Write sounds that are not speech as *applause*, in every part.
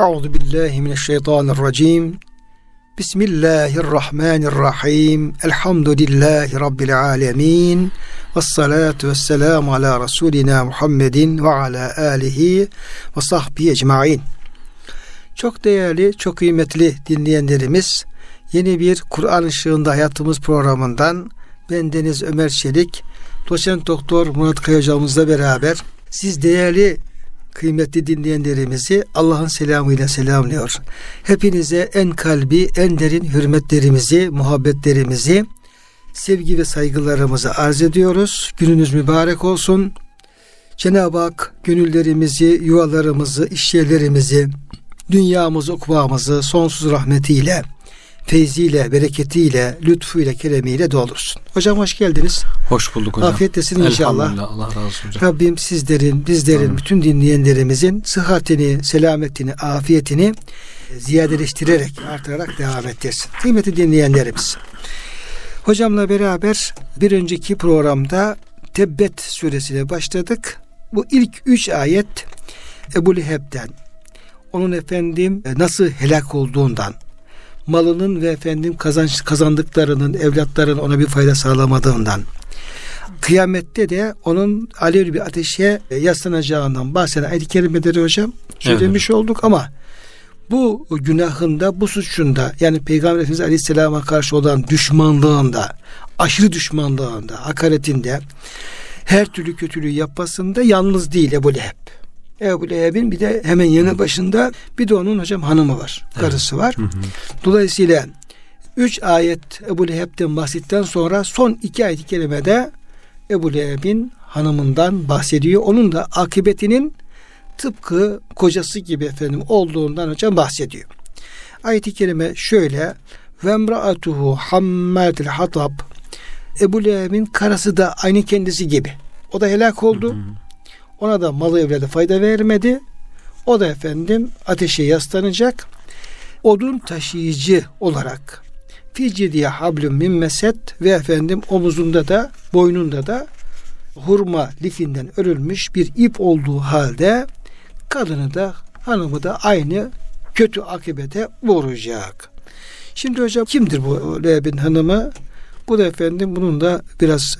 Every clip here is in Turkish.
Euzu billahi mineşşeytanirracim. Bismillahirrahmanirrahim. Elhamdülillahi rabbil alamin. Ves salatu vesselam ala rasulina Muhammedin ve ala alihi ve sahbihi ecmaîn. Çok değerli, çok kıymetli dinleyenlerimiz, yeni bir Kur'an ışığında hayatımız programından ben Deniz Ömer Çelik, doçent doktor Murat Kaya hocamızla beraber siz değerli kıymetli dinleyenlerimizi Allah'ın selamıyla selamlıyor. Hepinize en kalbi, en derin hürmetlerimizi, muhabbetlerimizi, sevgi ve saygılarımızı arz ediyoruz. Gününüz mübarek olsun. Cenab-ı Hak gönüllerimizi, yuvalarımızı, işyerlerimizi, dünyamızı, ukbamızı sonsuz rahmetiyle, feyziyle, bereketiyle, lütfuyla, keremiyle doldursun. Hocam hoş geldiniz. Hoş bulduk hocam. Afiyetlesin inşallah. Allah razı olsun hocam. Rabbim sizlerin, bizlerin, Amin. bütün dinleyenlerimizin sıhhatini, selametini, afiyetini ziyadeleştirerek, artırarak devam ettirsin. Kıymetli dinleyenlerimiz. Hocamla beraber bir önceki programda Tebbet suresine başladık. Bu ilk üç ayet Ebu Leheb'den, onun efendim nasıl helak olduğundan, malının ve efendim kazanç kazandıklarının, evlatların ona bir fayda sağlamadığından, kıyamette de onun alevli bir ateşe yaslanacağından bahseden ayet-i kerimeleri hocam söylemiş evet. olduk ama bu günahında, bu suçunda yani Peygamber Efendimiz Aleyhisselam'a karşı olan düşmanlığında, aşırı düşmanlığında, hakaretinde, her türlü kötülüğü yapmasında yalnız değil Ebu Leheb. Ebu Leheb'in bir de hemen yanı başında bir de onun hocam hanımı var. Karısı var. Hı hı. Dolayısıyla üç ayet Ebu Leheb'den bahsettikten sonra son iki ayet-i kerimede Ebu Leheb'in hanımından bahsediyor. Onun da akıbetinin tıpkı kocası gibi efendim olduğundan hocam bahsediyor. Ayet-i kerime şöyle ve emraatuhu hammatil hatab Ebu Leheb'in karısı da aynı kendisi gibi. O da helak oldu. Hı hı. Ona da malı evlerde fayda vermedi. O da efendim ateşe yaslanacak. Odun taşıyıcı olarak fi diye hablum min meset ve efendim omuzunda da boynunda da hurma lifinden örülmüş bir ip olduğu halde kadını da hanımı da aynı kötü akibete vuracak. Şimdi hocam kimdir bu Leheb'in hanımı? Bu da efendim bunun da biraz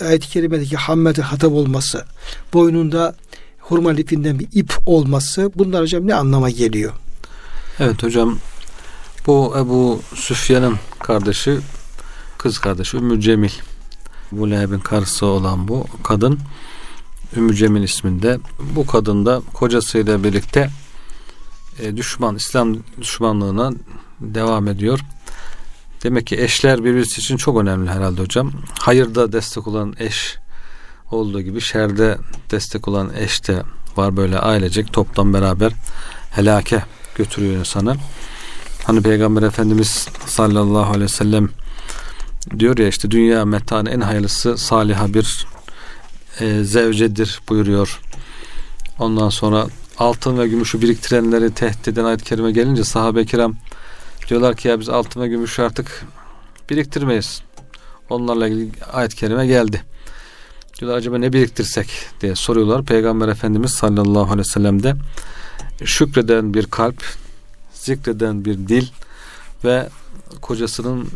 ayet-i kerimedeki hammete hatap olması, boynunda hurma lipinden bir ip olması bunlar hocam ne anlama geliyor? Evet hocam bu Ebu Süfyan'ın kardeşi kız kardeşi Ümmü Cemil bu Leheb'in karısı olan bu kadın Ümmü Cemil isminde bu kadın da kocasıyla birlikte e, düşman İslam düşmanlığına devam ediyor. Demek ki eşler birbirisi için çok önemli herhalde hocam. Hayırda destek olan eş olduğu gibi şerde destek olan eş de var böyle ailecek toptan beraber helake götürüyor insanı. Hani Peygamber Efendimiz sallallahu aleyhi ve sellem diyor ya işte dünya metanı en hayırlısı saliha bir e, zevcedir buyuruyor. Ondan sonra altın ve gümüşü biriktirenleri tehdit eden ayet-i kerime gelince sahabe-i kiram diyorlar ki ya biz altın ve gümüşü artık biriktirmeyiz. Onlarla ilgili ayet-i kerime geldi. Diyorlar acaba ne biriktirsek diye soruyorlar. Peygamber Efendimiz sallallahu aleyhi ve sellem de şükreden bir kalp, zikreden bir dil ve kocasının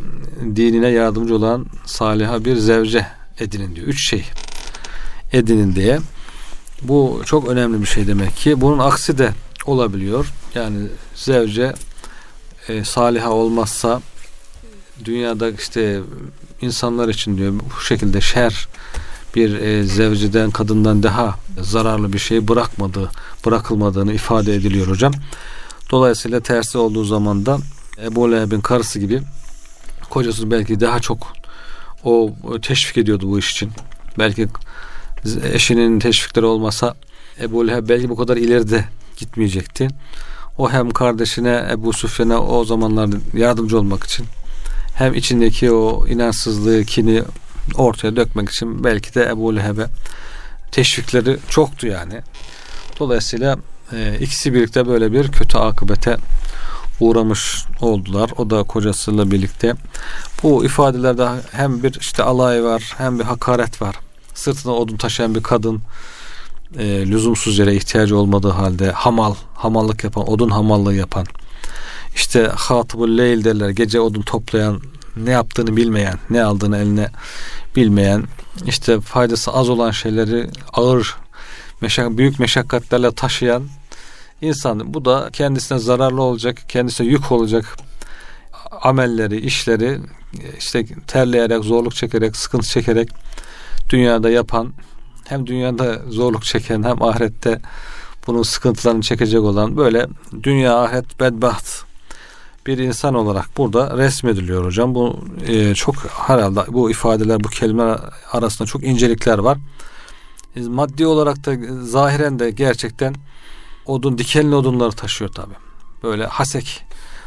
dinine yardımcı olan saliha bir zevce edinin diyor. Üç şey edinin diye. Bu çok önemli bir şey demek ki. Bunun aksi de olabiliyor. Yani zevce e, saliha olmazsa dünyada işte insanlar için diyor bu şekilde şer bir e, zevciden kadından daha zararlı bir şey bırakmadığı bırakılmadığını ifade ediliyor hocam. Dolayısıyla tersi olduğu zaman da Ebu Leheb'in karısı gibi kocası belki daha çok o teşvik ediyordu bu iş için. Belki eşinin teşvikleri olmasa Ebu Leheb belki bu kadar ileride gitmeyecekti. O hem kardeşine Ebu Süfyan'a o zamanlar yardımcı olmak için hem içindeki o inançsızlığı, kini ortaya dökmek için belki de Ebu Leheb'e teşvikleri çoktu yani. Dolayısıyla e, ikisi birlikte böyle bir kötü akıbete uğramış oldular. O da kocasıyla birlikte. Bu ifadelerde hem bir işte alay var hem bir hakaret var. Sırtına odun taşıyan bir kadın e, lüzumsuz yere ihtiyacı olmadığı halde hamal, hamallık yapan, odun hamallığı yapan, işte hatibul leyl derler, gece odun toplayan, ne yaptığını bilmeyen, ne aldığını eline bilmeyen, işte faydası az olan şeyleri ağır, meşak, büyük meşakkatlerle taşıyan insan. Bu da kendisine zararlı olacak, kendisine yük olacak amelleri, işleri işte terleyerek, zorluk çekerek, sıkıntı çekerek dünyada yapan hem dünyada zorluk çeken hem ahirette bunun sıkıntılarını çekecek olan böyle dünya ahiret bedbaht bir insan olarak burada resmediliyor hocam. Bu e, çok herhalde bu ifadeler bu kelimeler arasında çok incelikler var. Maddi olarak da zahiren de gerçekten odun dikenli odunları taşıyor tabi. Böyle hasek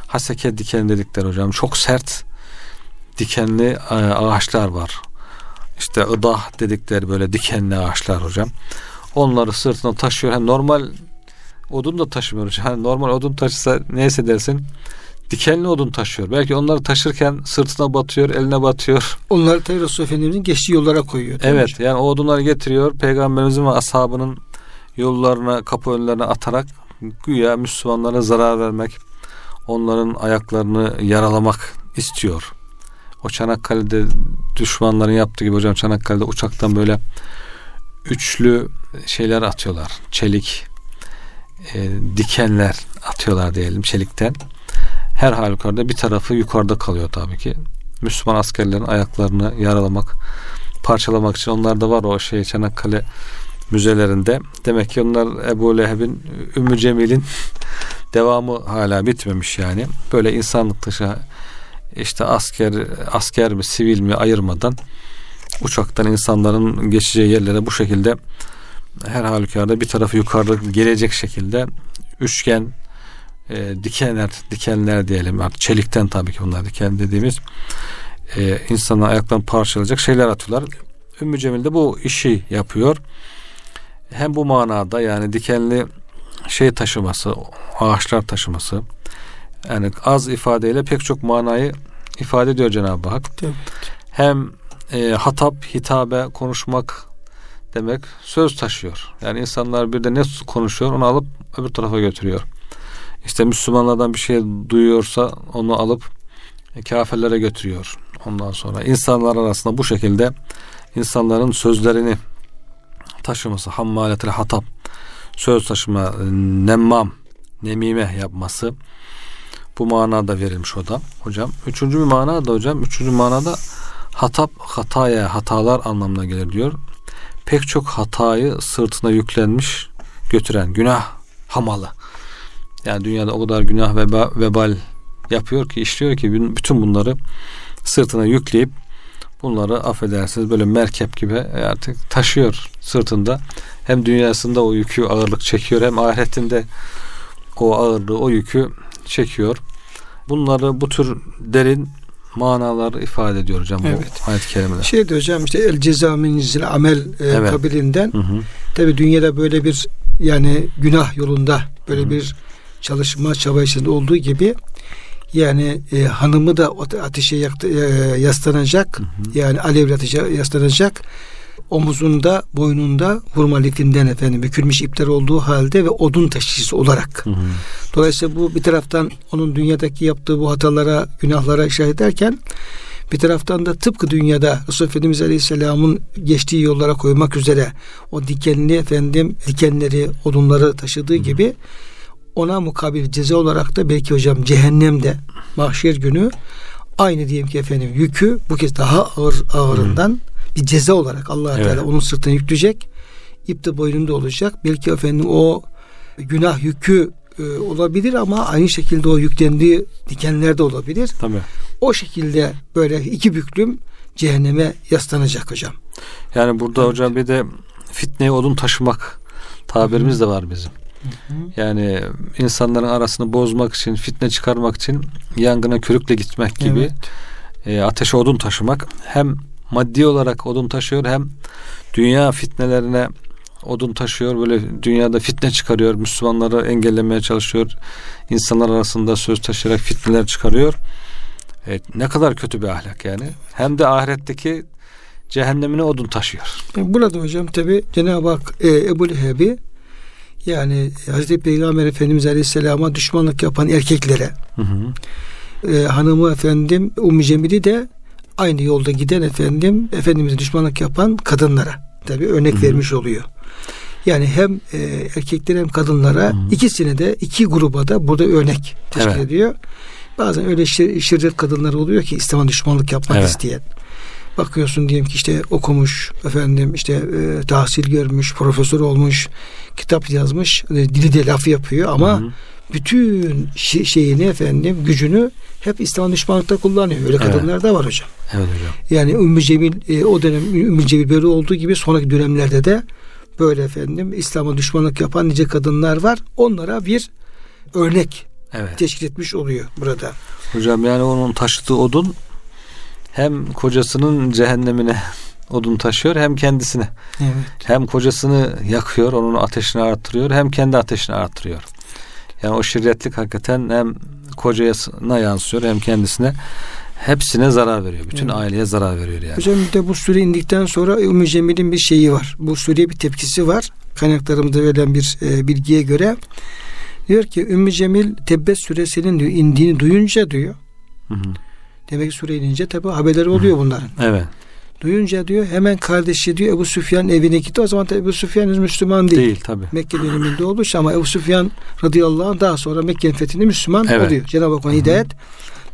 haseke diken dedikleri hocam çok sert dikenli e, ağaçlar var. İşte ıdah dedikleri böyle dikenli ağaçlar hocam. Onları sırtına taşıyor. Yani normal odun da taşımıyor hocam. Yani normal odun taşısa neyse dersin dikenli odun taşıyor. Belki onları taşırken sırtına batıyor, eline batıyor. Onları tabi Resulullah Efendimiz'in geçtiği yollara koyuyor. Evet hocam? yani o odunları getiriyor. Peygamberimizin ve ashabının yollarına, kapı önlerine atarak güya Müslümanlara zarar vermek, onların ayaklarını yaralamak istiyor. O Çanakkale'de düşmanların yaptığı gibi hocam Çanakkale'de uçaktan böyle üçlü şeyler atıyorlar. Çelik e, dikenler atıyorlar diyelim çelikten. Her halükarda bir tarafı yukarıda kalıyor tabii ki. Müslüman askerlerin ayaklarını yaralamak, parçalamak için onlar da var o şey Çanakkale müzelerinde. Demek ki onlar Ebu Leheb'in Ümmü Cemil'in *laughs* devamı hala bitmemiş yani. Böyle insanlık dışı işte asker asker mi sivil mi ayırmadan uçaktan insanların geçeceği yerlere bu şekilde her halükarda bir tarafı yukarıda gelecek şekilde üçgen e, dikenler dikenler diyelim artık çelikten tabii ki bunlar diken dediğimiz e, insanın ayaklarını parçalayacak şeyler atıyorlar. Ümmü Cemil de bu işi yapıyor. Hem bu manada yani dikenli şey taşıması, ağaçlar taşıması yani az ifadeyle pek çok manayı ifade ediyor Cenab-ı Hak. Hem e, hatap, hitabe, konuşmak demek söz taşıyor. Yani insanlar bir de ne konuşuyor onu alıp öbür tarafa götürüyor. İşte Müslümanlardan bir şey duyuyorsa onu alıp e, kafirlere götürüyor. Ondan sonra insanlar arasında bu şekilde insanların sözlerini taşıması, hammaletel hatap, söz taşıma, nemmam, nemime yapması bu manada verilmiş o da hocam. Üçüncü bir mana da hocam, üçüncü manada hatap, hataya, hatalar anlamına gelir diyor. Pek çok hatayı sırtına yüklenmiş götüren günah hamalı. Yani dünyada o kadar günah ve vebal yapıyor ki işliyor ki bütün bunları sırtına yükleyip bunları affedersiniz böyle merkep gibi artık taşıyor sırtında. Hem dünyasında o yükü ağırlık çekiyor hem ahiretinde o ağırlığı o yükü çekiyor. Bunları bu tür derin manalar ifade ediyor hocam evet. bu ayet-i kerimeler. Şeydi hocam işte el ceza minizil amel e, evet. kabilinden tabi dünyada böyle bir yani günah yolunda böyle hı hı. bir çalışma çaba içinde olduğu gibi yani e, hanımı da ateşe yaktı, e, yaslanacak hı hı. yani alevli ateşe yaslanacak omuzunda boynunda hurma lifinden efendim bükülmüş ipler olduğu halde ve odun taşıyıcısı olarak. Hı hı. Dolayısıyla bu bir taraftan onun dünyadaki yaptığı bu hatalara, günahlara işaret ederken bir taraftan da tıpkı dünyada Resulullah Efendimiz Aleyhisselam'ın geçtiği yollara koymak üzere o dikenli efendim dikenleri, odunları taşıdığı hı hı. gibi ona mukabil ceza olarak da belki hocam cehennemde mahşer günü aynı diyelim ki efendim yükü bu kez daha ağır ağırından hı bir ceza olarak Allah evet. Teala onun sırtına yükleyecek. İp de boynunda olacak. Belki efendim o günah yükü e, olabilir ama aynı şekilde o yüklendiği dikenler de olabilir. Tabii. O şekilde böyle iki büklüm cehenneme yaslanacak hocam. Yani burada evet. hocam bir de fitneye odun taşımak tabirimiz de var bizim. Yani insanların arasını bozmak için, fitne çıkarmak için yangına körükle gitmek gibi evet. e, ateşe odun taşımak hem maddi olarak odun taşıyor hem dünya fitnelerine odun taşıyor böyle dünyada fitne çıkarıyor Müslümanları engellemeye çalışıyor insanlar arasında söz taşıyarak fitneler çıkarıyor evet, ne kadar kötü bir ahlak yani hem de ahiretteki cehennemine odun taşıyor. Yani burada hocam tabi Cenab-ı Hak e, Ebu Leheb'i yani Hazreti Peygamber Efendimiz Aleyhisselam'a düşmanlık yapan erkeklere Hı hı. e, hanımı efendim Ummu Cemil'i de aynı yolda giden efendim Efendimiz'e düşmanlık yapan kadınlara tabi örnek Hı hı. vermiş oluyor. Yani hem e, erkeklere hem kadınlara Hı hı. ikisine de iki gruba da burada örnek teşkil Evet. ediyor. Bazen öyle şir, şirret kadınlar oluyor ki İslam'a düşmanlık yapmak Evet. isteyen. Bakıyorsun diyelim ki işte okumuş efendim işte e, tahsil görmüş, profesör olmuş, kitap yazmış, e, dili de laf yapıyor ama Hı hı. Bütün şeyini efendim gücünü hep İslam düşmanlıkta kullanıyor. Öyle Evet. kadınlar da var hocam. Evet hocam. Yani Ümmü Cemil e, o dönem Ümmü Cemil böyle olduğu gibi sonraki dönemlerde de böyle efendim İslam'a düşmanlık yapan nice kadınlar var. Onlara bir örnek Evet. teşkil etmiş oluyor burada. Hocam yani onun taşıdığı odun hem kocasının cehennemine *laughs* odun taşıyor hem kendisine. Evet. Hem kocasını yakıyor, onun ateşini arttırıyor hem kendi ateşini arttırıyor. Yani o şirretlik hakikaten hem kocasına yansıyor hem kendisine hepsine zarar veriyor. Bütün Evet. aileye zarar veriyor yani. Hocam bir de bu sure indikten sonra Ümmü Cemil'in bir şeyi var. Bu sureye bir tepkisi var. Kaynaklarımızda verilen bir e, bilgiye göre diyor ki Ümmü Cemil Tebbet suresinin diyor indiğini duyunca diyor. Hı hı. Demek ki sure inince tabi haberleri oluyor bunların. Evet. Duyunca diyor hemen kardeşi diyor Ebu Süfyan evine gitti. O zaman Ebu Süfyan Müslüman değil. Değil tabi. Mekke döneminde olmuş ama Ebu Süfyan radıyallahu anh daha sonra Mekke'nin fethinde Müslüman Evet. oluyor. Cenab-ı Hak ona hidayet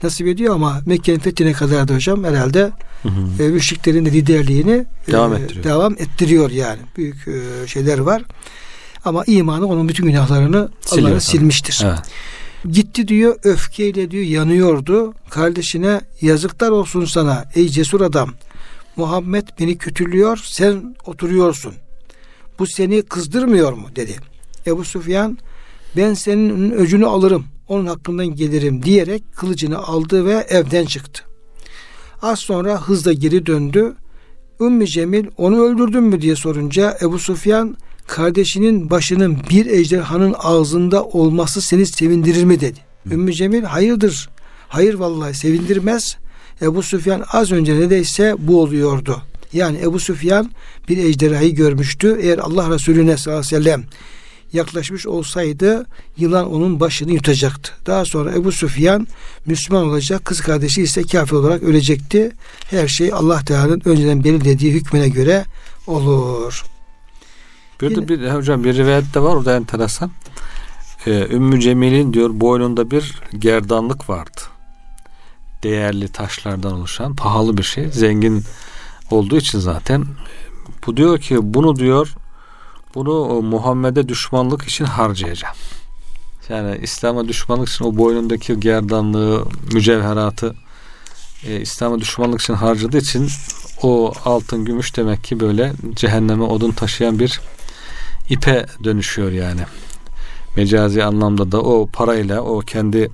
nasip ediyor ama Mekke'nin fethine kadar da hocam herhalde Hı hı. e, müşriklerin de liderliğini Devam e, ettiriyor. devam ettiriyor yani. Büyük e, şeyler var. Ama imanı onun bütün günahlarını tabii. silmiştir. Evet. Gitti diyor öfkeyle diyor yanıyordu. Kardeşine yazıklar olsun sana ey cesur adam. Muhammed beni kötülüyor sen oturuyorsun. Bu seni kızdırmıyor mu dedi. Ebu Sufyan ben senin öcünü alırım onun hakkından gelirim diyerek kılıcını aldı ve evden çıktı. Az sonra hızla geri döndü. Ümmü Cemil onu öldürdün mü diye sorunca Ebu Sufyan kardeşinin başının bir ejderhanın ağzında olması seni sevindirir mi dedi. Ümmü Cemil hayırdır. Hayır vallahi sevindirmez. Ebu Süfyan az önce nedeyse bu oluyordu. Yani Ebu Süfyan bir ejderhayı görmüştü. Eğer Allah Resulüne sallallahu aleyhi ve sellem yaklaşmış olsaydı yılan onun başını yutacaktı. Daha sonra Ebu Süfyan Müslüman olacak, kız kardeşi ise kafir olarak ölecekti. Her şey Allah Teala'nın önceden belirlediği hükmüne göre olur. Bir de bir hocam bir rivayet de var orada enteresan. Ee, Ümmü Cemil'in diyor boynunda bir gerdanlık vardı. Değerli taşlardan oluşan pahalı bir şey. Zengin olduğu için zaten bu diyor ki bunu diyor bunu Muhammed'e düşmanlık için harcayacağım. Yani İslam'a düşmanlık için o boynundaki gerdanlığı, mücevheratı e, İslam'a düşmanlık için harcadığı için o altın gümüş demek ki böyle cehenneme odun taşıyan bir ipe dönüşüyor yani. Mecazi anlamda da o parayla o kendi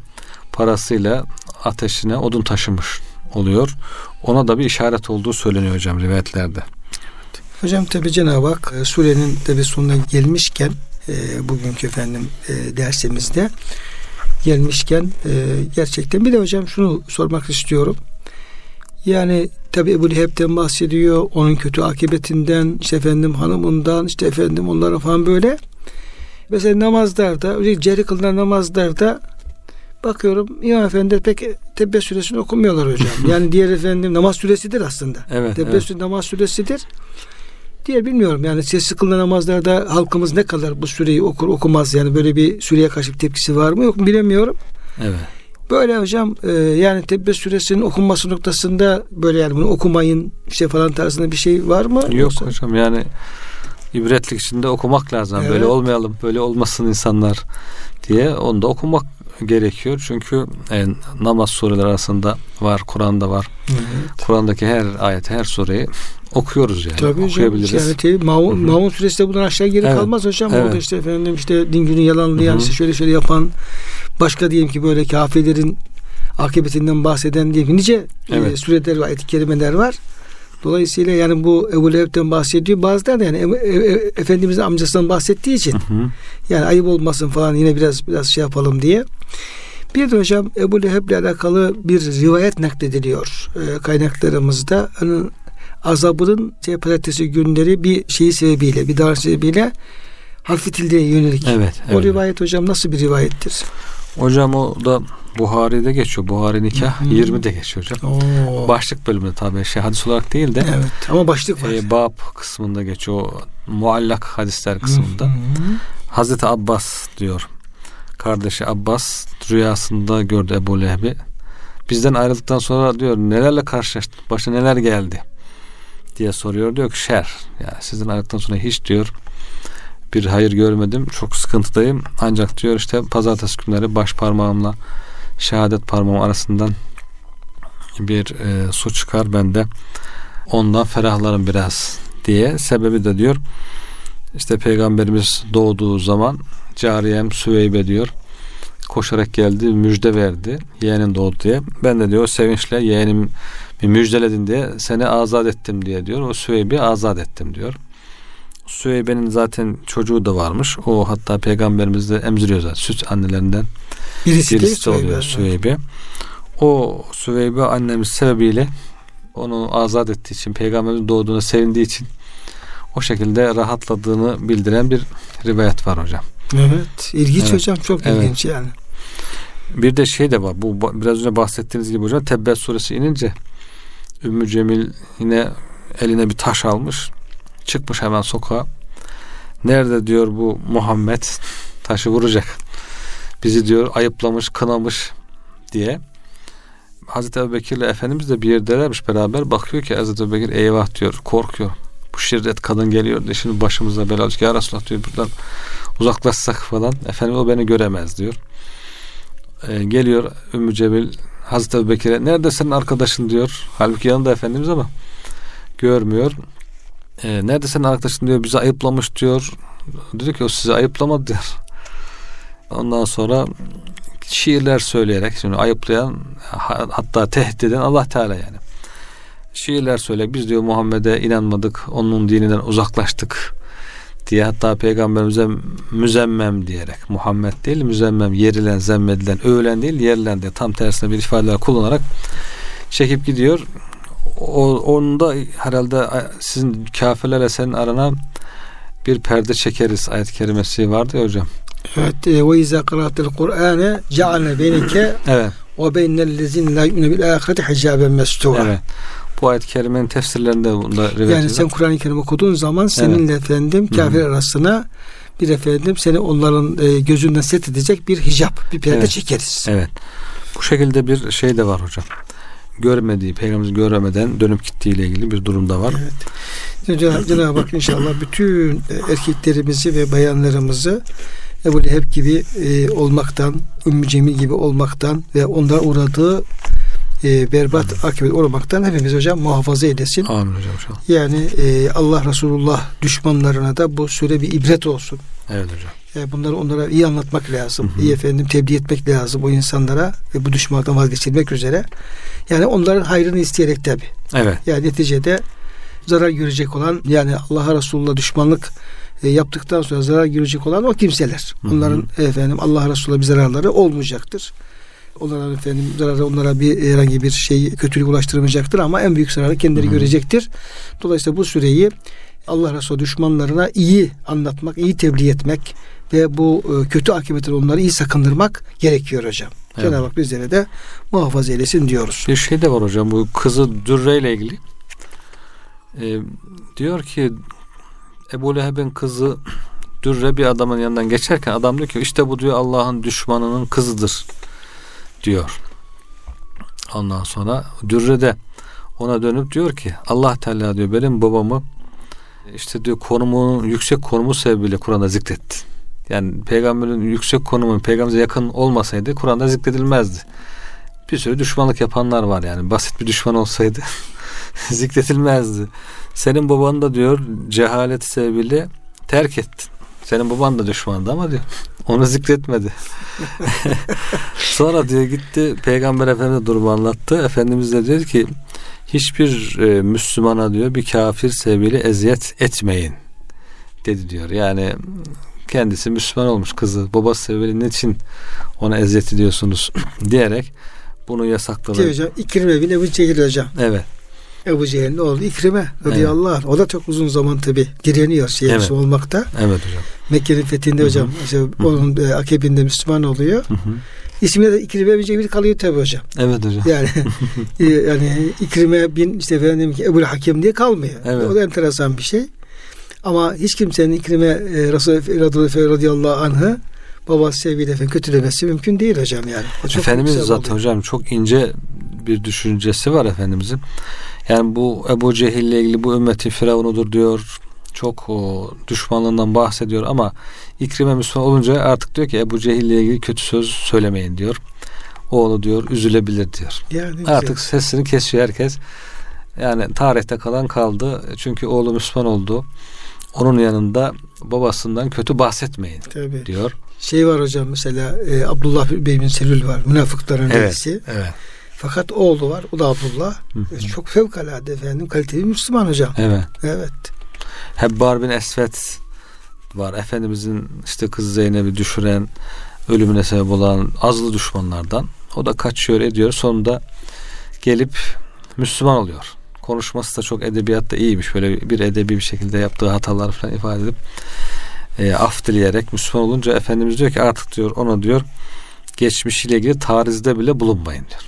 parasıyla ateşine odun taşımış oluyor. Ona da bir işaret olduğu söyleniyor hocam rivayetlerde. Hocam tabi Cenab-ı Hak e, surenin tabi sonuna gelmişken e, bugünkü efendim e, dersimizde gelmişken gerçekten bir de hocam şunu sormak istiyorum. Yani tabi Ebu Leheb'den bahsediyor. Onun kötü akıbetinden, işte efendim hanımından, işte efendim onların falan böyle. Mesela namazlarda, özellikle cehri kılınan namazlarda bakıyorum İmam Efendi pek Tebbe suresini okumuyorlar hocam. *laughs* yani diğer efendim namaz süresidir aslında. Evet, Tebbe evet. suresi namaz süresidir. Diğer bilmiyorum yani sessiz kılınan namazlarda halkımız ne kadar bu süreyi okur okumaz yani böyle bir süreye karşı bir tepkisi var mı yok mu bilemiyorum. Evet. Böyle hocam e, yani Tebbe suresinin okunması noktasında böyle yani bunu okumayın işte falan tarzında bir şey var mı? Yok Yoksa- hocam yani ibretlik içinde okumak lazım. Evet. Böyle olmayalım, böyle olmasın insanlar diye onu da okumak gerekiyor. Çünkü e, namaz sureleri arasında var, Kur'an'da var. Evet. Kur'an'daki her ayeti, her sureyi okuyoruz yani. Tabii hocam. Okuyabiliriz. Yani te, Maun. Maun suresi de bundan aşağı geri Evet. kalmaz hocam. Evet. Orada işte efendim işte din günü yalanlayan işte şöyle şöyle yapan başka diyelim ki böyle kafirlerin akıbetinden bahseden diye nice e, Evet. sureler var, ayet-i kerimeler var. Dolayısıyla yani bu Ebu Leheb'den bahsediyor. Bazıları da yani E- E- Efendimizin amcasından bahsettiği için Hı hı. yani ayıp olmasın falan yine biraz biraz şey yapalım diye. Bir de hocam Ebu Leheb'le alakalı bir rivayet naklediliyor e, kaynaklarımızda. Onun azabının şey, pazartesi günleri bir şeyi sebebiyle, bir davranış sebebiyle hafifletildiğine yönelik. Evet. O evet. rivayet hocam nasıl bir rivayettir? Hocam o da Buhari'de geçiyor. Buhari nikah hı. 20'de geçiyor hocam. Oo. Başlık bölümünde tabii şey hadis olarak değil de Evet ama başlık var. e, bab kısmında geçiyor. Muallak hadisler kısmında. Hı. Hazreti Abbas diyor. Kardeşi Abbas rüyasında gördü Ebu Leheb'i. Bizden ayrıldıktan sonra diyor nelerle karşılaştın? Başına neler geldi? diye soruyor. Diyor ki şer. Yani sizden ayrıldıktan sonra hiç diyor bir hayır görmedim. Çok sıkıntıdayım. Ancak diyor işte pazartesi günleri baş parmağımla şehadet parmağım arasından bir e, su çıkar. Ben de ondan ferahlarım biraz diye. Sebebi de diyor işte peygamberimiz doğduğu zaman cariyem Süveybe diyor koşarak geldi müjde verdi yeğenin doğdu diye. Ben de diyor sevinçle yeğenim bir müjdeledin diye seni azat ettim diye diyor. O Süveybi azat ettim diyor. Süveybe'nin zaten çocuğu da varmış. O hatta peygamberimiz de emziriyor zaten. Süt annelerinden Birisi, birisi de oluyor Süveybe. O Süveybe annemiz sebebiyle onu azat ettiği için peygamberin doğduğuna sevindiği için o şekilde rahatladığını bildiren bir rivayet var hocam. Evet. İlginç Evet. hocam. Çok Evet. ilginç yani. Bir de şey de var. Bu biraz önce bahsettiğiniz gibi hocam Tebbet suresi inince Ümmü Cemil yine eline bir taş almış. Çıkmış hemen sokağa. Nerede diyor bu Muhammed taşı vuracak. Bizi diyor ayıplamış, kınamış diye. Hazreti Ebubekir ile Efendimiz de bir yerdelermiş beraber. Bakıyor ki Hazreti Ebubekir eyvah diyor. Korkuyor. Bu şirret kadın geliyor diye şimdi başımıza bela olacak. Ya Resulallah diyor buradan uzaklaşsak falan. Efendim o beni göremez diyor. Ee, geliyor Ümmü Cemil Hazreti Ebubekir'e nerede senin arkadaşın diyor. Halbuki yanında Efendimiz ama görmüyor. Ee, nerede senin arkadaşın diyor bizi ayıplamış diyor. Dedi ki o sizi ayıplamadı diyor. Ondan sonra şiirler söyleyerek şimdi ayıplayan ha- hatta tehdit eden Allah Teala yani. Şiirler söyleyerek biz diyor Muhammed'e inanmadık, onun dininden uzaklaştık diye hatta peygamberimize müzemmem diyerek Muhammed değil müzemmem yerilen, zemmedilen, övülen değil yerilen diye tam tersine bir ifadeler kullanarak çekip gidiyor. O, onun da herhalde sizin kafirlerle senin arana bir perde çekeriz ayet kerimesi vardı ya hocam. Evet. e, Ve izâ kara'atel Kur'âne cealne beyneke Evet. ve beynellezîne lâ yu'minu bil âhireti hicâben mestûra. Evet. Bu ayet kerimenin tefsirlerinde bunda rivayet Yani sen Kur'an-ı Kerim okuduğun zaman seninle efendim kafir arasına bir efendim seni onların e, gözünden set edecek bir hicap, bir perde Evet. çekeriz. Evet. Bu şekilde bir şey de var hocam. Görmediği, peygamberimiz görmeden dönüp gittiği ile ilgili bir durum da var. Cenab- Cenab-ı Hak inşallah bütün e, erkeklerimizi ve bayanlarımızı Ebu Leheb gibi e, olmaktan, Ümmü Cemil gibi olmaktan ve onlara uğradığı e, berbat akıbet olmaktan hepimiz hocam muhafaza eylesin. Amin hocam inşallah. Yani e, Allah Resulullah düşmanlarına da bu süre bir ibret olsun. Evet hocam. E, bunları onlara iyi anlatmak lazım. Hı hı. İyi efendim tebliğ etmek lazım o insanlara ve bu düşmanlıktan vazgeçirmek üzere. Yani onların hayrını isteyerek tabi. Evet. Yani neticede zarar görecek olan yani Allah'a Resulullah düşmanlık e, yaptıktan sonra zarar görecek olan o kimseler. Hı hı. Onların efendim Allah Resulullah bir zararları olmayacaktır. Onlara efendim zararı onlara bir herhangi bir şey kötülük ulaştırmayacaktır ama en büyük zararı kendileri Hı hı. görecektir. Dolayısıyla bu süreyi Allah Resulü düşmanlarına iyi anlatmak, iyi tebliğ etmek ve bu e, kötü akıbetleri onları iyi sakındırmak gerekiyor hocam. Evet. Cenab-ı Hak bizlere de muhafaza eylesin diyoruz. Bir şey de var hocam bu kızı Dürre ile ilgili. Ee, diyor ki Ebu Leheb'in kızı Dürre bir adamın yanından geçerken adam diyor ki işte bu diyor Allah'ın düşmanının kızıdır diyor. Ondan sonra Dürre de ona dönüp diyor ki Allah Teala diyor benim babamı işte diyor konumu yüksek konumu sebebiyle Kur'an'da zikretti. Yani peygamberin yüksek konumu peygamberimize yakın olmasaydı Kur'an'da zikredilmezdi. Bir sürü düşmanlık yapanlar var yani. Basit bir düşman olsaydı *laughs* zikretilmezdi. Senin baban da diyor cehalet sebebiyle terk ettin. Senin baban da düşmandı ama diyor *laughs* onu zikretmedi. *laughs* Sonra diyor gitti Peygamber Efendimiz durumu anlattı. Efendimiz de diyor ki hiçbir e, Müslümana diyor bir kafir sebebiyle eziyet etmeyin dedi diyor. Yani kendisi Müslüman olmuş kızı babası sebebiyle niçin ona eziyet ediyorsunuz *clears throat* diyerek bunu yasakladı. Ki hocam İkrim evine bu çekil hocam. Evet. Ebu Cehil'in oğlu İkrime radıyallahu evet. anh. O da çok uzun zaman tabi direniyor şeysi evet. olmakta. Evet hocam. Mekke'nin fethinde Hı-hı. hocam. İşte onun e, akabinde Müslüman oluyor. Hı-hı. İsminde de İkrime bin Cebir kalıyor tabi hocam. Evet hocam. Yani *laughs* e, yani İkrime bin işte efendim ki Ebu Hakem diye kalmıyor. Evet. O da enteresan bir şey. Ama hiç kimsenin İkrime e, Resulullah radıyallahu anh'ı babası sevgiyle efendim kötülemesi mümkün değil hocam yani. O çok Efendimiz zaten oluyor. hocam çok ince bir düşüncesi var Efendimizin. Yani bu Ebu Cehil ile ilgili bu ümmetin firavunudur diyor. Çok o, düşmanlığından bahsediyor ama İkrime Müslüman olunca artık diyor ki Ebu Cehil ile ilgili kötü söz söylemeyin diyor. Oğlu diyor üzülebilir diyor. Yani artık güzel. sesini kesiyor herkes. Yani tarihte kalan kaldı. Çünkü oğlu Müslüman oldu. Onun yanında babasından kötü bahsetmeyin Tabii. diyor. Şey var hocam mesela e, Abdullah Bey bin Selül var. Münafıkların evet, reisi. Evet. Fakat oğlu var. O da Abdullah. Hı hı. Çok fevkalade efendim. Kaliteli Müslüman hocam. Evet. Evet. Hebbar bin Esvet var. Efendimizin işte kız Zeynep'i düşüren, ölümüne sebep olan azlı düşmanlardan. O da kaçıyor ediyor. Sonunda gelip Müslüman oluyor. Konuşması da çok edebiyatta iyiymiş. Böyle bir edebi bir şekilde yaptığı hatalar falan ifade edip e, af dileyerek Müslüman olunca Efendimiz diyor ki artık diyor ona diyor geçmişiyle ilgili tarizde bile bulunmayın diyor.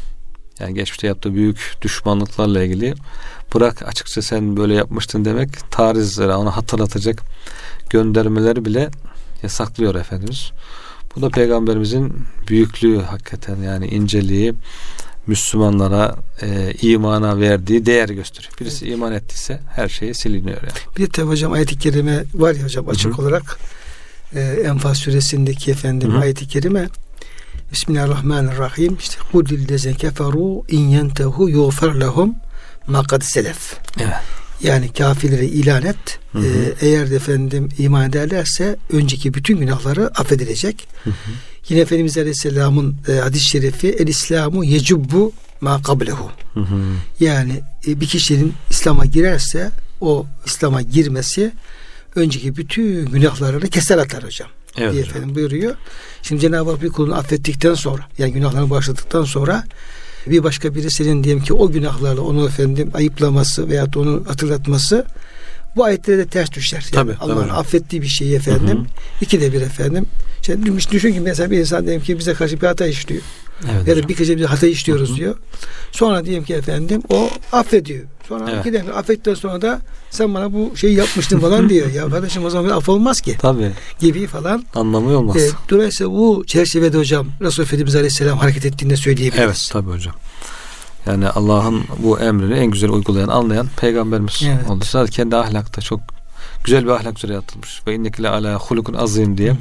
Yani geçmişte yaptığı büyük düşmanlıklarla ilgili bırak açıkça sen böyle yapmıştın demek tarizlere ona hatırlatacak göndermeleri bile yasaklıyor Efendimiz. Bu da peygamberimizin büyüklüğü hakikaten yani inceliği Müslümanlara e, imana verdiği değer gösteriyor. Birisi evet. iman ettiyse her şeyi siliniyor yani. Bir de hocam ayet-i kerime var ya hocam açık Hı-hı. olarak e, Enfal suresindeki efendim Hı-hı. ayet-i kerime Bismillahirrahmanirrahim. İşte kul lillezine keferu in yentehu yuğfer lehum ma kad selef. Evet. Yani kafirleri ilan et. Hı hı. Ee, eğer efendim iman ederlerse önceki bütün günahları affedilecek. Hı hı. Yine Efendimiz Aleyhisselam'ın e, hadis-i şerifi el İslamu yecubbu ma kablehu. Yani e, bir kişinin İslam'a girerse o İslam'a girmesi önceki bütün günahlarını keser atar hocam evet, diye efendim buyuruyor. Şimdi Cenab-ı Hak bir kulunu affettikten sonra yani günahlarını başladıktan sonra bir başka birisinin diyelim ki o günahlarla onu efendim ayıplaması veya onu hatırlatması bu ayetlere de ters düşer. Yani Allah'ın affettiği bir şeyi efendim. Hı hı. İki de bir efendim. İşte düşün ki mesela bir insan diyelim ki bize karşı bir hata işliyor. Evet, ya da bir kez bir hata işliyoruz hı hı. diyor. Sonra diyelim ki efendim o affediyor. Sonra evet. gidelim affettikten sonra da sen bana bu şeyi yapmıştın falan diyor. Ya kardeşim o zaman af olmaz ki. Tabii. Gibi falan. Anlamı olmaz. E, dolayısıyla bu çerçevede hocam Resul Efendimiz Aleyhisselam hareket ettiğini söyleyebiliriz. Evet tabii hocam. Yani Allah'ın bu emrini en güzel uygulayan, anlayan peygamberimiz evet. oldu. Zaten kendi ahlakta çok güzel bir ahlak üzere yaratılmış. Ve innekile ala hulukun azim diye.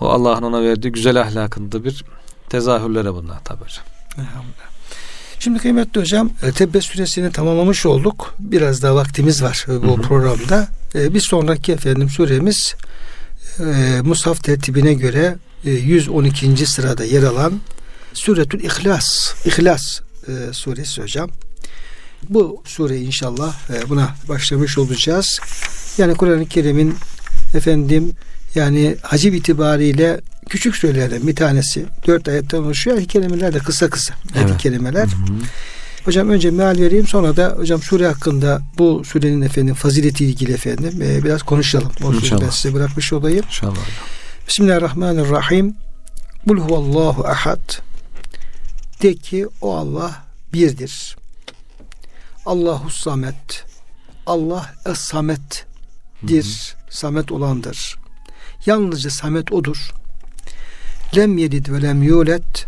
O Allah'ın ona verdiği güzel ahlakında bir tezahürlere bunlar tabi hocam. Elhamdülillah. Şimdi kıymetli hocam e, Tebbe suresini tamamlamış olduk. Biraz daha vaktimiz var e, bu hı hı. programda. E, bir sonraki efendim suremiz Musaf tertibine göre 112. sırada yer alan Suretül İhlas. İhlas suresi hocam. Bu sure inşallah buna başlamış olacağız. Yani Kur'an-ı Kerim'in efendim yani hacim itibariyle küçük surelerden bir tanesi. Dört ayetten oluşuyor. Kelimeler de kısa kısa. Evet. Kelimeler. Hı hı. Hocam önce meal vereyim sonra da hocam sure hakkında bu surenin efendim fazileti ilgili efendim e, biraz konuşalım. O İnşallah. ben size bırakmış olayım. İnşallah. Bismillahirrahmanirrahim. Kul huvallahu ahad. De ki o Allah birdir. Allahu samet. Allah es samettir. Samet olandır. Yalnızca samet odur lem yelid ve lem yulet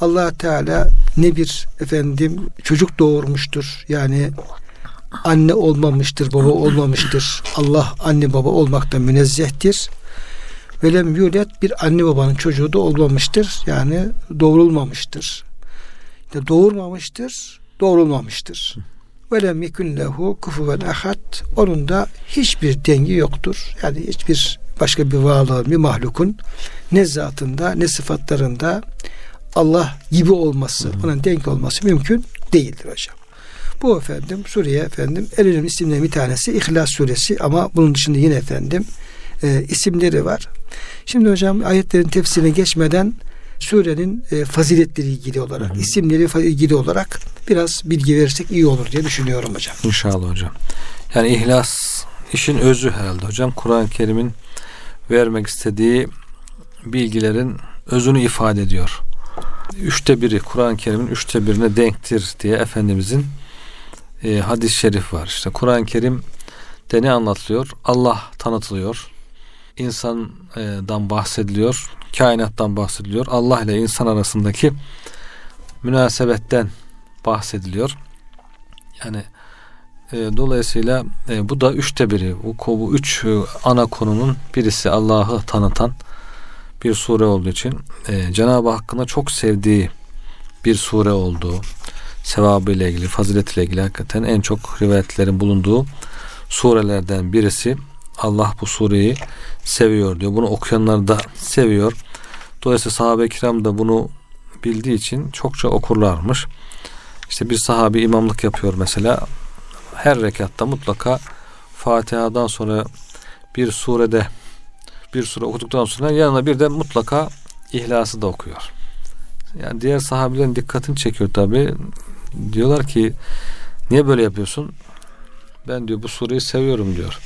allah Teala ne bir efendim çocuk doğurmuştur. Yani anne olmamıştır, baba olmamıştır. Allah anne baba olmaktan münezzehtir. Ve lem yulet bir anne babanın çocuğu da olmamıştır. Yani doğrulmamıştır. İşte doğurmamıştır, doğrulmamıştır. Ve lem yekun lehu kufuven ahad. Onun da hiçbir dengi yoktur. Yani hiçbir başka bir varlığın, bir mahlukun ne zatında ne sıfatlarında Allah gibi olması, hı ona denk olması mümkün değildir hocam. Bu efendim Suriye efendim en önemli isimlerin bir tanesi İhlas suresi ama bunun dışında yine efendim e, isimleri var. Şimdi hocam ayetlerin tefsirine geçmeden surenin e, faziletleri ilgili olarak, hı hı. isimleri ilgili olarak biraz bilgi verirsek iyi olur diye düşünüyorum hocam. İnşallah hocam. Yani ihlas işin özü herhalde hocam. Kur'an-ı Kerim'in vermek istediği bilgilerin özünü ifade ediyor. Üçte biri Kur'an-ı Kerim'in üçte birine denktir diye Efendimizin e, hadis-i şerif var. İşte Kur'an-ı Kerim de ne anlatılıyor? Allah tanıtılıyor. İnsandan bahsediliyor. Kainattan bahsediliyor. Allah ile insan arasındaki münasebetten bahsediliyor. Yani e, dolayısıyla e, bu da üçte biri. Bu, bu üç e, ana konunun birisi Allah'ı tanıtan bir sure olduğu için e, Cenab-ı Hakk'ın çok sevdiği bir sure olduğu, sevabı ile ilgili, faziletiyle ilgili hakikaten en çok rivayetlerin bulunduğu surelerden birisi. Allah bu sureyi seviyor diyor. Bunu okuyanlar da seviyor. Dolayısıyla sahabe-i kiram da bunu bildiği için çokça okurlarmış. İşte bir sahabi imamlık yapıyor mesela. Her rekatta mutlaka Fatiha'dan sonra bir surede bir sure okuduktan sonra yanına bir de mutlaka İhlas'ı da okuyor. Yani diğer sahabilerin dikkatini çekiyor tabi. Diyorlar ki niye böyle yapıyorsun? Ben diyor bu sureyi seviyorum diyor.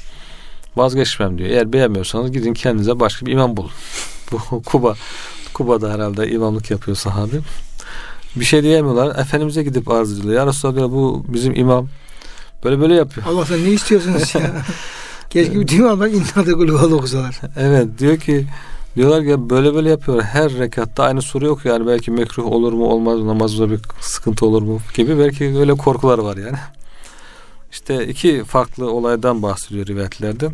Vazgeçmem diyor. Eğer beğenmiyorsanız gidin kendinize başka bir imam bulun. *laughs* bu Kuba Kuba'da herhalde imamlık yapıyor sahabi. Bir şey diyemiyorlar. Efendimiz'e gidip arz ediyorlar. Ya Resulallah bu bizim imam böyle böyle yapıyor. Allah'tan ne istiyorsunuz ya? *laughs* Keşke bütün imamlar innadı kulüvalı okusalar. Evet diyor ki diyorlar ki böyle böyle yapıyor. Her rekatta aynı soru yok yani belki mekruh olur mu olmaz namazda bir sıkıntı olur mu gibi belki öyle korkular var yani. İşte iki farklı olaydan bahsediyor rivayetlerde.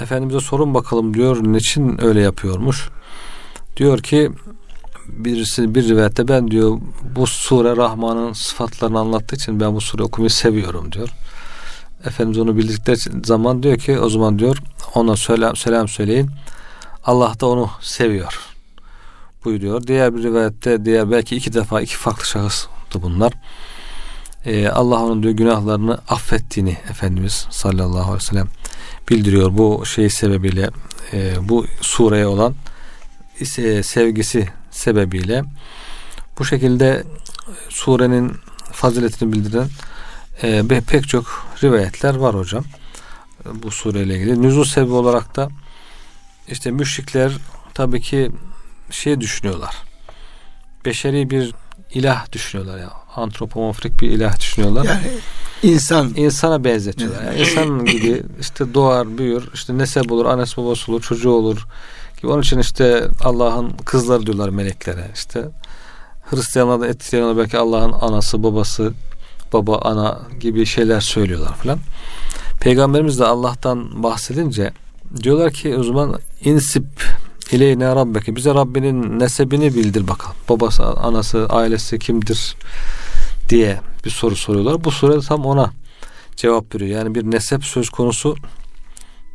Efendimiz'e sorun bakalım diyor niçin öyle yapıyormuş. Diyor ki birisi bir rivayette ben diyor bu sure Rahman'ın sıfatlarını anlattığı için ben bu sure okumayı seviyorum diyor. Efendimiz onu bildikleri zaman diyor ki o zaman diyor ona selam, selam söyleyin. Allah da onu seviyor buyuruyor. Diğer bir rivayette diğer belki iki defa iki farklı şahıstı bunlar. Ee, Allah onun diyor günahlarını affettiğini Efendimiz sallallahu aleyhi ve sellem bildiriyor. Bu şey sebebiyle e, bu sureye olan e, sevgisi sebebiyle bu şekilde surenin faziletini bildiren e, pek çok rivayetler var hocam. Bu sureyle ilgili. Nüzul sebebi olarak da işte müşrikler tabii ki şey düşünüyorlar. Beşeri bir ilah düşünüyorlar ya. Antropomorfik bir ilah düşünüyorlar. Yani insan insana benzetiyorlar. Yani insan *laughs* gibi işte doğar, büyür, işte nesep olur, annesi babası olur, çocuğu olur. Onun için işte Allah'ın kızları diyorlar meleklere. İşte Hristiyanlarda, etkileyenler belki Allah'ın anası, babası, baba, ana gibi şeyler söylüyorlar falan. Peygamberimiz de Allah'tan bahsedince diyorlar ki o zaman insip ileyne rabbeke bize Rabbinin nesebini bildir bakalım. Babası, anası, ailesi kimdir diye bir soru soruyorlar. Bu soru tam ona cevap veriyor. Yani bir nesep söz konusu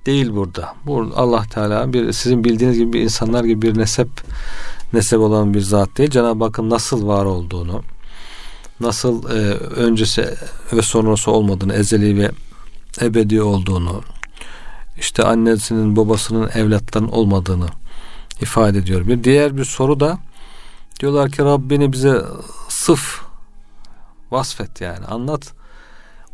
değil burada. Bu Allah Teala bir sizin bildiğiniz gibi bir insanlar gibi bir nesep nesep olan bir zat değil. Cenab-ı Hakk'ın nasıl var olduğunu, nasıl e, öncesi ve sonrası olmadığını, ezeli ve ebedi olduğunu, işte annesinin babasının evlatların olmadığını ifade ediyor. Bir diğer bir soru da diyorlar ki Rabbini bize sıf vasfet yani anlat.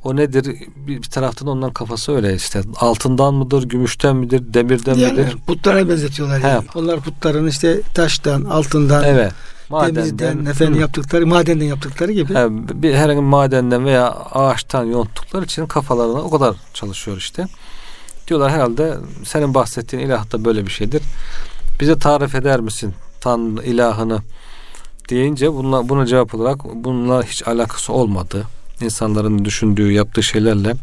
O nedir? Bir, bir taraftan ondan kafası öyle işte. Altından mıdır, gümüşten midir, demirden yani, midir? Putlara benzetiyorlar yani. Onlar putların işte taştan, altından, evet. Madenden, temizden, efendim yaptıkları, madenden yaptıkları gibi. He, bir herhangi bir madenden veya ağaçtan yonttukları için kafalarına o kadar çalışıyor işte. Diyorlar herhalde senin bahsettiğin ilah da böyle bir şeydir. Bize tarif eder misin Tan ilahını deyince bununla, buna cevap olarak bununla hiç alakası olmadı. İnsanların düşündüğü, yaptığı şeylerle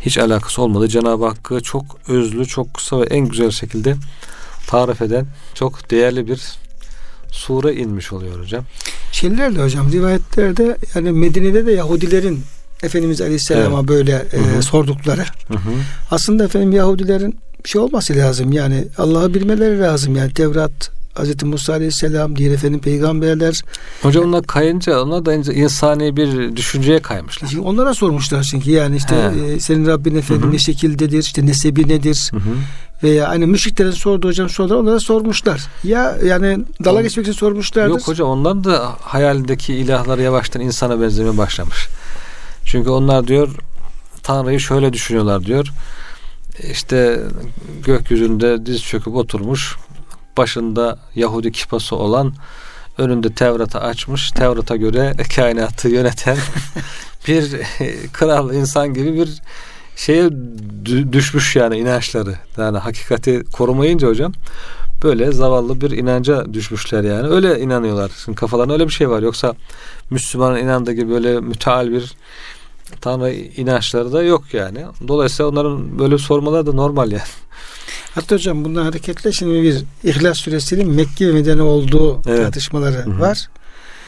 hiç alakası olmadı. Cenab-ı Hakk'ı çok özlü, çok kısa ve en güzel şekilde tarif eden çok değerli bir sure inmiş oluyor hocam. Şeylerle hocam rivayetlerde yani Medine'de de Yahudilerin Efendimiz Aleyhisselam'a evet. böyle e, sordukları. Hı hı. Aslında efendim Yahudilerin bir şey olması lazım. Yani Allah'ı bilmeleri lazım. Yani Tevrat Hazreti Musa Aleyhisselam, diğer efendim peygamberler. Hocam onlar kayınca onlar da insani bir düşünceye kaymışlar. Şimdi onlara sormuşlar çünkü yani işte e, senin Rabbin efendim Hı-hı. ne şekildedir, işte nesebi nedir? Hı-hı. Veya hani müşriklerin sorduğu hocam sorular onlara sormuşlar. Ya yani dala geçmek için sormuşlardır. Yok hocam onlar da hayalindeki ilahlar yavaştan insana benzemeye başlamış. Çünkü onlar diyor Tanrı'yı şöyle düşünüyorlar diyor. İşte gökyüzünde diz çöküp oturmuş. Başında Yahudi kipası olan önünde Tevrat'ı açmış. Tevrat'a göre kainatı yöneten *laughs* bir kral insan gibi bir şeye düşmüş yani inançları. Yani hakikati korumayınca hocam böyle zavallı bir inanca düşmüşler yani. Öyle inanıyorlar. Şimdi kafalarında öyle bir şey var. Yoksa Müslümanın inandığı gibi böyle müteal bir Tanrı inançları da yok yani. Dolayısıyla onların böyle sormaları da normal yani. Hatta hocam bundan hareketle şimdi bir İhlas Suresi'nin Mekke ve Medine olduğu evet. tartışmaları Hı-hı. var.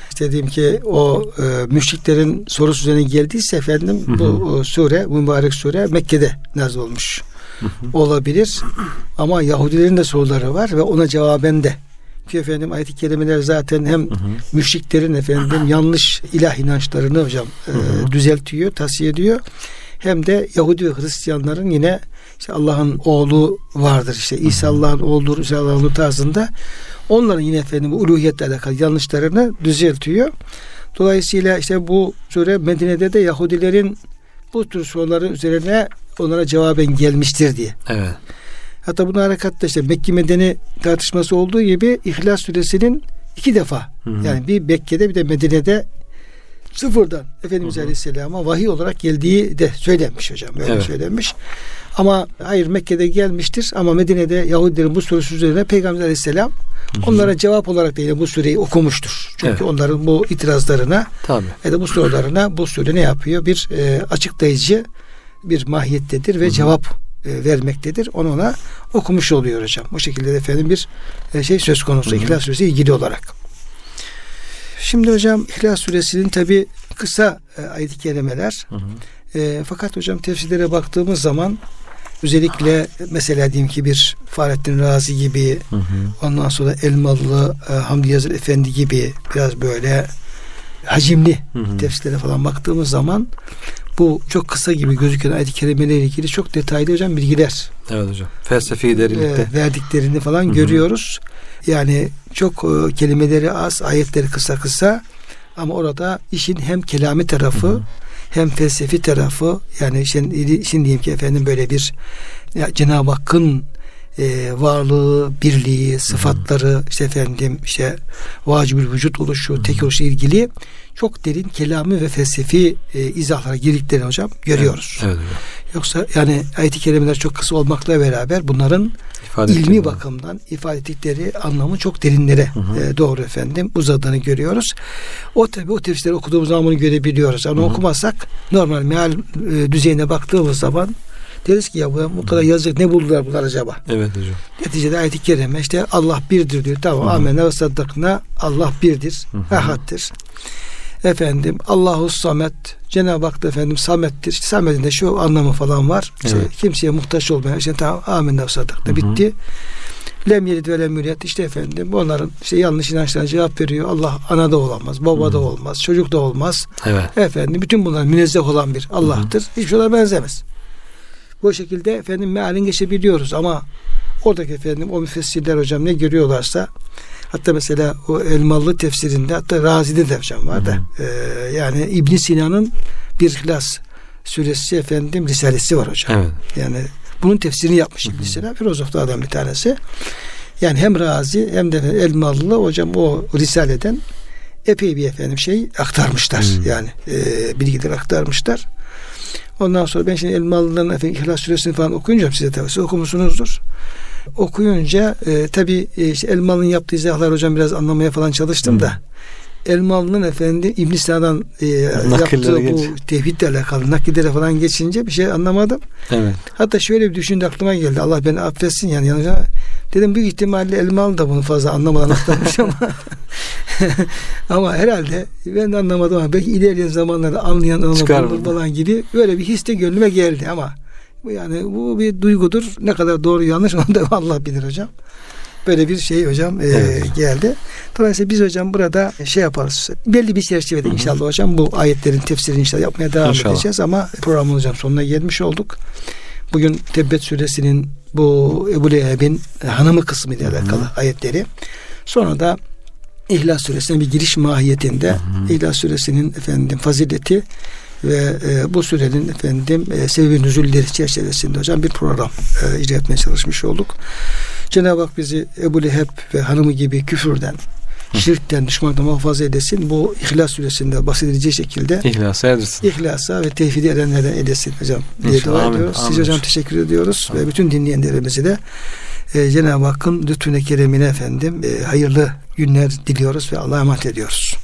İşte dediğim ki o e, müşriklerin sorusu üzerine geldiyse efendim Hı-hı. bu o, sure, mübarek sure Mekke'de nazil olmuş. Hı-hı. Olabilir. Ama Yahudilerin de soruları var ve ona cevaben de ki efendim ayet-i kerimeler zaten hem hı hı. müşriklerin efendim yanlış ilah inançlarını hocam hı hı. E, düzeltiyor, tavsiye ediyor. Hem de Yahudi ve Hristiyanların yine işte Allah'ın oğlu vardır işte İsa Allah'ın oğludur İsa Allah'ın tarzında onların yine efendim uluhiyetle alakalı yanlışlarını düzeltiyor. Dolayısıyla işte bu sure Medine'de de Yahudilerin bu tür soruları üzerine onlara cevaben gelmiştir diye. Evet. Hatta bunu harekatta işte Mekke Medeni tartışması olduğu gibi İhlas Suresinin iki defa hı hı. yani bir Mekke'de bir de Medine'de sıfırdan Efendimiz hı hı. Aleyhisselam'a vahiy olarak geldiği de söylenmiş hocam. Böyle evet. söylenmiş. Ama hayır Mekke'de gelmiştir ama Medine'de Yahudilerin bu sorusu üzerine Peygamber Aleyhisselam onlara cevap olarak da yine bu süreyi okumuştur. Çünkü evet. onların bu itirazlarına Tabii. ya da bu sorularına bu süre ne yapıyor? Bir e, açıklayıcı bir mahiyettedir ve Hı-hı. cevap e, vermektedir. Onu ona okumuş oluyor hocam. Bu şekilde efendim bir e, şey söz konusu. Hı-hı. İhlas Suresi ilgili olarak. Şimdi hocam İhlas Suresinin tabi kısa e, ayet-i kerimeler. E, fakat hocam tefsirlere baktığımız zaman özellikle mesela diyelim ki bir Fahrettin Razi gibi hı hı. ondan sonra Elmalı e, Hamdi Yazır Efendi gibi biraz böyle hacimli hı hı. tefsirlere falan baktığımız zaman bu çok kısa gibi gözüken ayet-i kerimelerle ilgili çok detaylı hocam bilgiler. Evet hocam. Felsefi derinlikte. E, verdiklerini falan Hı-hı. görüyoruz. Yani çok e, kelimeleri az, ayetleri kısa kısa ama orada işin hem kelami tarafı Hı-hı. hem felsefi tarafı yani şimdi, şimdi diyeyim ki efendim böyle bir ya Cenab-ı Hakk'ın e, varlığı, birliği, sıfatları, işte efendim işte vacibül vücut oluşu, tek oluşu ilgili çok derin kelami ve felsefi e, izahlara girdiklerini hocam görüyoruz. Evet, evet. Yoksa yani ayet-i kerimeler çok kısa olmakla beraber bunların ifade ilmi ettiğini. bakımdan ifade ettikleri anlamı çok derinlere hı hı. E, doğru efendim uzadığını görüyoruz. O tabi o tefsirleri okuduğumuz zaman bunu görebiliyoruz. Ama hı hı. okumazsak normal meal e, düzeyine baktığımız zaman deriz ki ya bu, kadar yazık ne buldular bunlar acaba? Evet hocam. Neticede ayet-i kerime işte Allah birdir diyor. Tamam amenna ve saddakna Allah birdir. Ahaddir efendim Allahu Samet Cenab-ı Hak da efendim Samet'tir. İşte Samet'in de şu anlamı falan var. İşte evet. kimseye muhtaç olmayan işte tamam amenna sadık da bitti. Lem yelid ve lem yulad işte efendim onların işte yanlış inançlarına cevap veriyor. Allah ana da olamaz, baba da olmaz, çocuk da olmaz. Evet. Efendim bütün bunlar münezzeh olan bir Allah'tır. Hiçbir şeyler benzemez. Bu şekilde efendim mealin geçebiliyoruz ama oradaki efendim o müfessirler hocam ne görüyorlarsa Hatta mesela o Elmalı tefsirinde hatta Razi'de de hocam var da e, yani İbn Sina'nın bir Hlas suresi efendim risalesi var hocam. Evet. Yani bunun tefsirini yapmış İbn Sina adam bir tanesi. Yani hem Razi hem de Elmalı hocam o risaleden epey bir efendim şey aktarmışlar. Hı. Yani e, bilgiler aktarmışlar. Ondan sonra ben şimdi Elmalı'nın efendim İhlas Suresini falan okuyunca size tabii siz okumuşsunuzdur okuyunca e, tabi e, işte Elmalı'nın yaptığı izahlar hocam biraz anlamaya falan çalıştım hmm. da Elmalı'nın efendi İbn Sina'dan e, yaptığı bu geç. tevhidle alakalı nakillere falan geçince bir şey anlamadım. Evet. Hatta şöyle bir düşündü aklıma geldi. Allah beni affetsin yani. yani dedim büyük ihtimalle Elmalı da bunu fazla anlamadan aktarmış ama *laughs* *laughs* ama herhalde ben de anlamadım ama belki ilerleyen zamanlarda anlayan anlamayan falan gibi böyle bir his de gönlüme geldi ama yani bu bir duygudur. Ne kadar doğru yanlış onu da *laughs* Allah bilir hocam. Böyle bir şey hocam e, Evet. geldi. Dolayısıyla biz hocam burada şey yaparız. Belli bir çerçevede inşallah hocam bu ayetlerin tefsirini inşallah yapmaya devam İnşallah. edeceğiz ama programın hocam sonuna gelmiş olduk. Bugün Tebbet suresinin bu Ebu Leheb'in e, hanımı kısmı ile alakalı ayetleri. Sonra da İhlas suresine bir giriş mahiyetinde İhlas suresinin efendim fazileti ve e, bu surenin efendim e, sebebi nüzulleri çerçevesinde hocam bir program e, icra etmeye çalışmış olduk. Cenab-ı Hak bizi Ebu Leheb ve hanımı gibi küfürden, şirkten, düşmanlıktan muhafaza edesin. Bu İhlas suresinde bahsedileceği şekilde İhlasa erdirsin. İhlasa ve tevhidi edenlerden edesin hocam diye İnşallah. dua Amin. ediyoruz. Siz Amin hocam hocam. teşekkür ediyoruz ve bütün dinleyenlerimizi de e, Cenab-ı Hakk'ın lütfüne keremine efendim e, hayırlı günler diliyoruz ve Allah'a emanet ediyoruz.